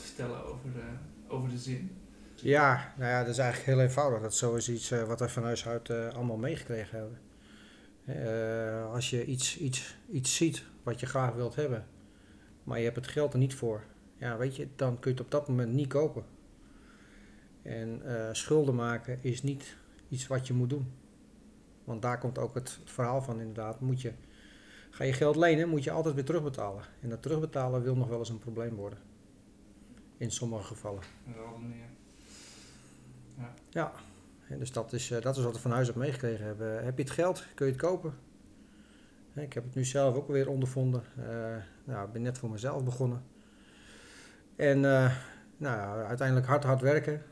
wat vertellen over de, over de zin? Ja, nou ja, dat is eigenlijk heel eenvoudig. Dat is zo iets uh, wat we van huis uit uh, allemaal meegekregen hebben. Als je iets, iets, iets ziet wat je graag wilt hebben, maar je hebt het geld er niet voor, ja, weet je, dan kun je het op dat moment niet kopen. En schulden maken is niet iets wat je moet doen. Want daar komt ook het verhaal van inderdaad. Moet je, ga je geld lenen, moet je altijd weer terugbetalen. En dat terugbetalen wil nog wel eens een probleem worden. In sommige gevallen. Meer. Ja. ja. En dus dat is, dat is wat we van huis uit meegekregen hebben. Heb je het geld, kun je het kopen. Ik heb het nu zelf ook weer ondervonden. Uh, nou, ik ben net voor mezelf begonnen. En uh, nou, uiteindelijk hard, hard werken.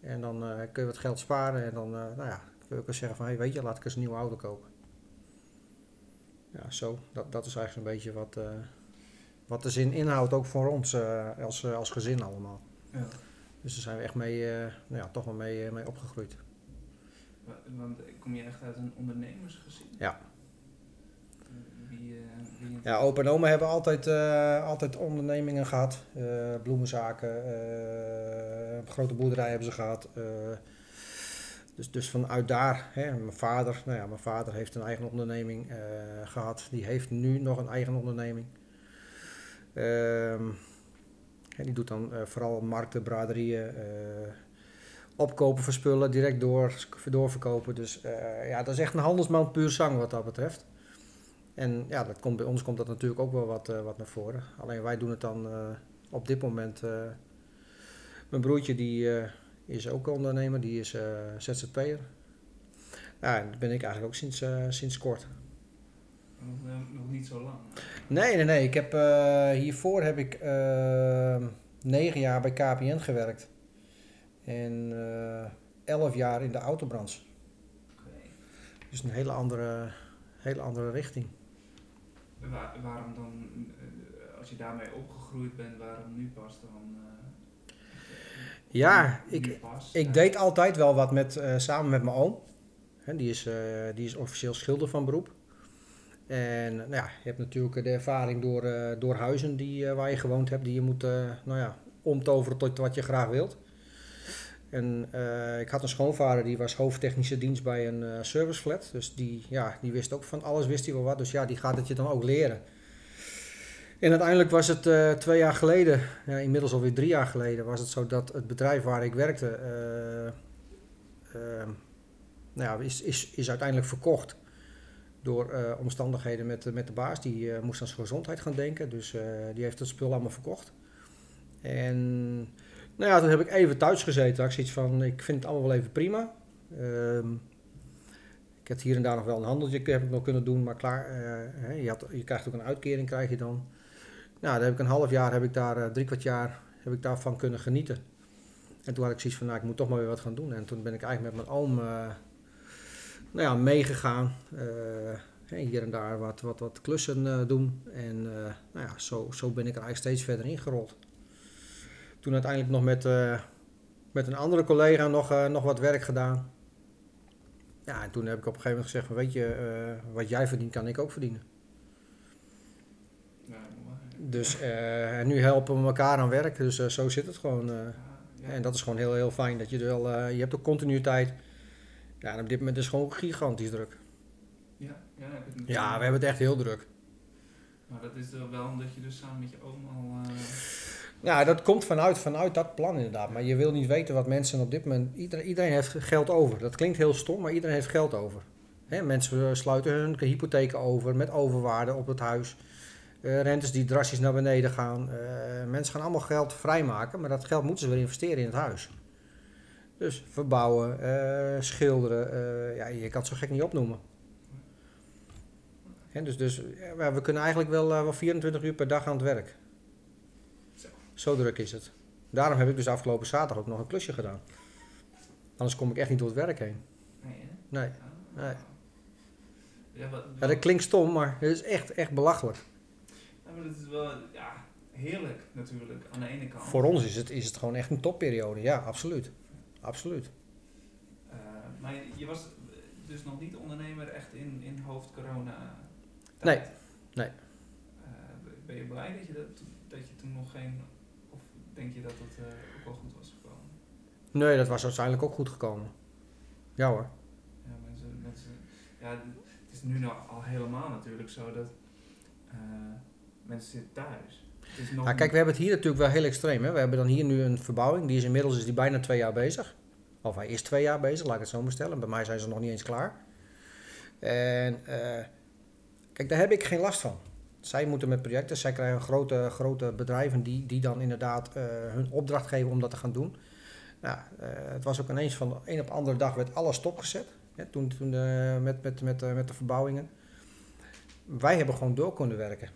En dan uh, kun je wat geld sparen. En dan, nou ja, kun je ook eens zeggen van, hey, weet je, laat ik eens een nieuwe auto kopen. Ja, zo. Dat, dat is eigenlijk een beetje wat, wat de zin inhoudt, ook voor ons als, als gezin allemaal. Ja. Dus daar zijn we echt mee, nou ja, toch wel mee, mee opgegroeid. Want kom je echt uit een ondernemersgezin? Ja. Wie, wie ja, opa en oma hebben altijd, altijd ondernemingen gehad. Bloemenzaken, grote boerderij hebben ze gehad. dus, dus vanuit daar, hè, mijn vader, nou ja, mijn vader heeft een eigen onderneming gehad. Die heeft nu nog een eigen onderneming. Ehm, die doet dan vooral markten, braderieën, opkopen van spullen, direct door, doorverkopen. Dus ja, dat is echt een handelsman puur zang wat dat betreft. En ja, dat komt, bij ons komt dat natuurlijk ook wel wat, wat naar voren. Alleen wij doen het dan op dit moment. Mijn broertje die is ook ondernemer, die is ZZP'er. Ja, dat ben ik eigenlijk ook sinds, sinds kort. Nog, nog, niet zo lang? Nee, nee, nee. Ik heb, hiervoor heb ik negen jaar bij KPN gewerkt. En elf jaar in de autobranche. Okay. Dus een hele andere, hele andere richting. Waar, waarom dan, uh, als je daarmee opgegroeid bent, waarom nu pas dan? Uh, ja, ik, ik deed altijd wel wat met, uh, samen met mijn oom. He, die, is, die is officieel schilder van beroep. En nou ja, je hebt natuurlijk de ervaring door, door huizen die, waar je gewoond hebt, die je moet nou ja, omtoveren tot wat je graag wilt. En uh, ik had een schoonvader die was hoofdtechnische dienst bij een uh, serviceflat. Dus die, ja, die wist ook van alles, wist hij wel wat. Dus ja, die gaat het je dan ook leren. En uiteindelijk was het uh, twee jaar geleden, ja, inmiddels alweer drie jaar geleden, was het zo dat het bedrijf waar ik werkte, nou ja, is, is, is uiteindelijk verkocht door omstandigheden met, met de baas. Die moest aan zijn gezondheid gaan denken, dus die heeft het spul allemaal verkocht. En nou ja, toen heb ik even thuis gezeten. Ik zoiets van, ik vind het allemaal wel even prima. Um, ik heb hier en daar nog wel een handeltje heb ik nog kunnen doen, maar klaar. Je, had, je, krijgt ook een uitkering, krijg je dan. Nou, daar heb ik een half jaar, heb ik daar, drie kwart jaar, heb ik daarvan kunnen genieten. En toen had ik zoiets van, nou, ik moet toch maar weer wat gaan doen. En toen ben ik eigenlijk met mijn oom, nou ja, meegegaan. hier en daar wat, wat, wat klussen doen. En nou ja, zo, zo ben ik er eigenlijk steeds verder ingerold. Toen uiteindelijk nog met, met een andere collega nog, nog wat werk gedaan. Ja, en toen heb ik op een gegeven moment gezegd: van, Weet je, wat jij verdient, kan ik ook verdienen. Dus en nu helpen we elkaar aan werk, dus zo zit het gewoon. Ja, ja. En dat is gewoon heel, heel fijn dat je er wel, je hebt ook continuïteit. Ja, en op dit moment is het gewoon gigantisch druk. Ja, ja, ja we hebben het echt heel druk. Maar dat is wel omdat je dus samen met je oom al. Ja, dat komt vanuit, vanuit dat plan inderdaad. Maar je wil niet weten wat mensen op dit moment... Iedereen, iedereen heeft geld over. Dat klinkt heel stom, maar iedereen heeft geld over. Hè, mensen sluiten hun hypotheken over met overwaarde op het huis. Uh, rentes die drastisch naar beneden gaan. Uh, mensen gaan allemaal geld vrijmaken, maar dat geld moeten ze weer investeren in het huis. Dus verbouwen, uh, schilderen, ja, je kan het zo gek niet opnoemen. Hè, dus dus ja, we kunnen eigenlijk wel, wel 24 uur per dag aan het werk. Zo druk is het. Daarom heb ik dus afgelopen zaterdag ook nog een klusje gedaan. Anders kom ik echt niet door het werk heen. Nee, hè? Nee. Nee. Ja, dat klinkt stom, maar het is echt, echt belachelijk. Ja, maar dat is wel ja, heerlijk natuurlijk, aan de ene kant. Voor ons is het, is het gewoon echt een topperiode, ja, absoluut. Absoluut. Uh, maar je was dus nog niet ondernemer echt in, in hoofd corona Nee, nee. Uh, ben je blij dat je, dat, dat je toen nog geen denk je dat het eh, ook wel goed was gekomen? Nee, dat was uiteindelijk ook goed gekomen. Ja hoor. Ja, mensen, mensen, ja, het is nu nou al helemaal natuurlijk zo dat eh, mensen zitten thuis. Nou, kijk, we hebben het hier natuurlijk wel heel extreem. Hè? We hebben dan hier nu een verbouwing. Die is inmiddels is die bijna twee jaar bezig. Of hij is twee jaar bezig, laat ik het zo maar stellen. Bij mij zijn ze nog niet eens klaar. En eh, kijk, daar heb ik geen last van. Zij moeten met projecten, zij krijgen grote, grote bedrijven die, die dan inderdaad eh, hun opdracht geven om dat te gaan doen. Nou, eh, het was ook ineens van de een op de andere dag werd alles stopgezet. Hè, toen toen met, met, met, met de verbouwingen. Wij hebben gewoon door kunnen werken.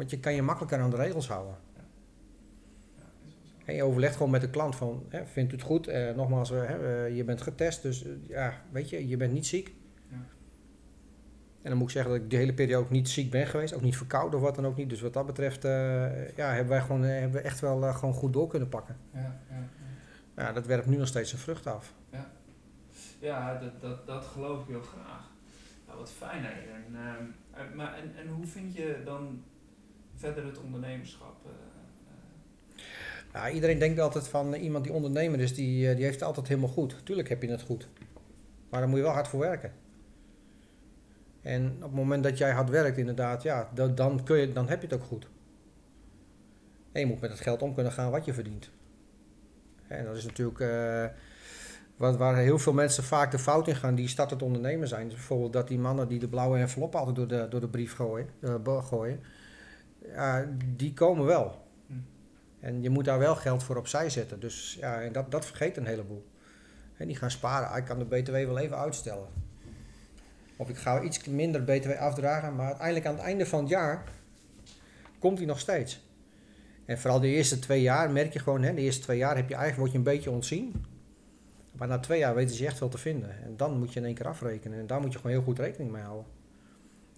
Want je kan je makkelijker aan de regels houden. Ja. En je overlegt gewoon met de klant van, hè, vindt u het goed? Eh, nogmaals, eh, hè, eh, je bent getest, dus eh, ja, weet je, je bent niet ziek. Ja. En dan moet ik zeggen dat ik de hele periode ook niet ziek ben geweest, ook niet verkouden of wat dan ook niet. Dus wat dat betreft, ja, hebben wij gewoon, hebben we echt wel gewoon goed door kunnen pakken. Ja, ja, ja. Ja, dat werpt nu nog steeds zijn vrucht af. Ja, dat, dat, dat geloof ik heel graag. Nou, wat fijn hè. En, ehm, eh, maar, en, en hoe vind je dan verder het ondernemerschap? eh, eh? Ja, iedereen denkt altijd van eh, iemand die ondernemer is, die, die heeft het altijd helemaal goed. Tuurlijk heb je het goed. Maar daar moet je wel hard voor werken. En op het moment dat jij hard werkt, inderdaad, ja, dan, kun je, dan heb je het ook goed. En je moet met het geld om kunnen gaan wat je verdient. En dat is natuurlijk wat, waar heel veel mensen vaak de fout in gaan die startend ondernemer zijn. Dus bijvoorbeeld dat die mannen die de blauwe envelop altijd door de, door de brief gooien, gooien ja, die komen wel. Hm. En je moet daar wel geld voor opzij zetten. Dus ja, en dat, dat vergeet een heleboel. En die gaan sparen. Ah, ik kan de BTW wel even uitstellen. Of ik ga iets minder BTW afdragen, maar uiteindelijk aan het einde van het jaar komt die nog steeds. En vooral de eerste twee jaar merk je gewoon, hè, de eerste twee jaar heb je eigenlijk, word je een beetje ontzien. Maar na twee jaar weten ze je echt wel te vinden. En dan moet je in één keer afrekenen. En daar moet je gewoon heel goed rekening mee houden.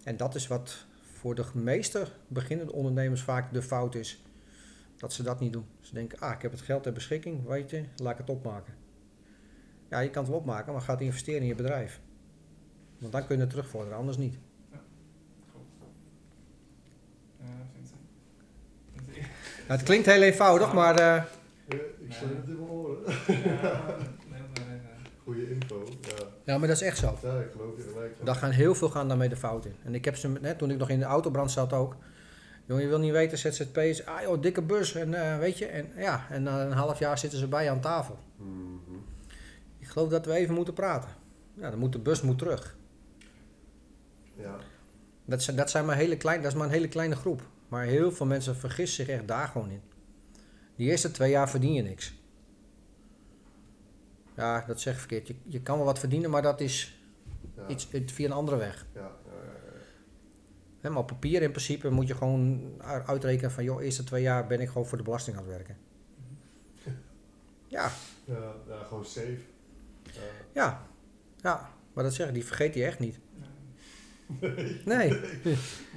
En dat is wat voor de meeste beginnende ondernemers vaak de fout is. Dat ze dat niet doen. Ze denken, ah, ik heb het geld ter beschikking, weet je, laat ik het opmaken. Ja, je kan het wel opmaken, maar ga het investeren in je bedrijf. Want dan kun je het terugvorderen, anders niet. Goed. Ja, ik- Nou, het klinkt heel eenvoudig, maar eh, Ja, ik zit het in mijn oren. Ja, nee, maar, eh, Goede info. Ja, maar dat is echt zo. ja ik geloof je gelijk. ja. Daar gaan heel veel gaan daarmee de fout in. En ik heb ze, net toen ik nog in de autobrand zat ook. Jongen, je wil niet weten, ZZP's, ah joh, dikke bus. En eh, weet je, en ja, en na een half jaar zitten ze bij je aan tafel. Mhm. Ik geloof dat we even moeten praten. Ja, dan moet de bus moet terug. Ja, Dat zijn, dat, zijn maar hele klein, dat is maar een hele kleine groep. Maar heel veel mensen vergissen zich echt daar gewoon in. Die eerste twee jaar verdien je niks. Ja, dat zeg ik verkeerd. Je, je kan wel wat verdienen, maar dat is ja, iets via een andere weg. ja, maar op papier in principe moet je gewoon uitrekenen van... joh, eerste twee jaar ben ik gewoon voor de belasting aan het werken. Ja, Ja, ja, gewoon safe. Ja. ja, ja. Maar dat zeg ik, die vergeet je echt niet. Nee. Nee,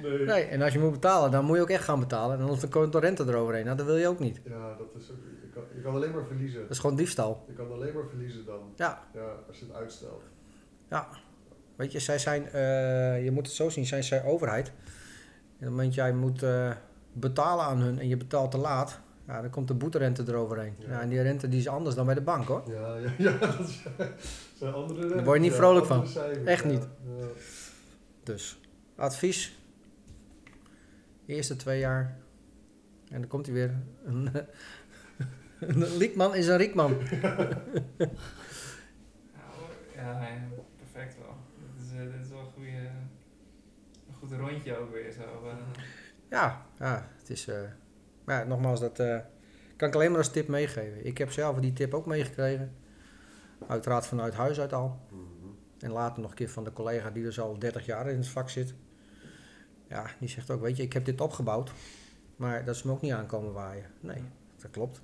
Nee. nee. En als je moet betalen, dan moet je ook echt gaan betalen. En anders dan komt de rente eroverheen. Nou, dat wil je ook niet. Ja, dat is ook, je, kan, je kan alleen maar verliezen. Dat is gewoon diefstal. Je kan alleen maar verliezen dan. Ja, Ja, als je het uitstelt. Ja, weet je, zij zijn, eh, je moet het zo zien, zijn zij overheid. En op het moment jij moet eh, betalen aan hun en je betaalt te laat, ja, dan komt de boeterente eroverheen. Ja. Ja. en die rente die is anders dan bij de bank hoor. Ja, ja, ja dat is- zijn andere Daar word je niet vrolijk van. cijfers, Echt ja. niet. Dus, advies, eerste twee jaar. En dan komt hij weer. Een, een liekman is een riekman. Ja, perfect wel. Dit is, eh, dit is wel een goede, een goed rondje ook weer zo. eh. Ja, ja het is. eh, maar ja, nogmaals, dat eh, kan ik alleen maar als tip meegeven. Ik heb zelf die tip ook meegekregen. Uiteraard vanuit huis uit al. Mhm. En later nog een keer van de collega die dus al 30 jaar in het vak zit. Ja, die zegt ook, weet je, ik heb dit opgebouwd. Maar dat is me ook niet aankomen waaien. Nee, dat klopt.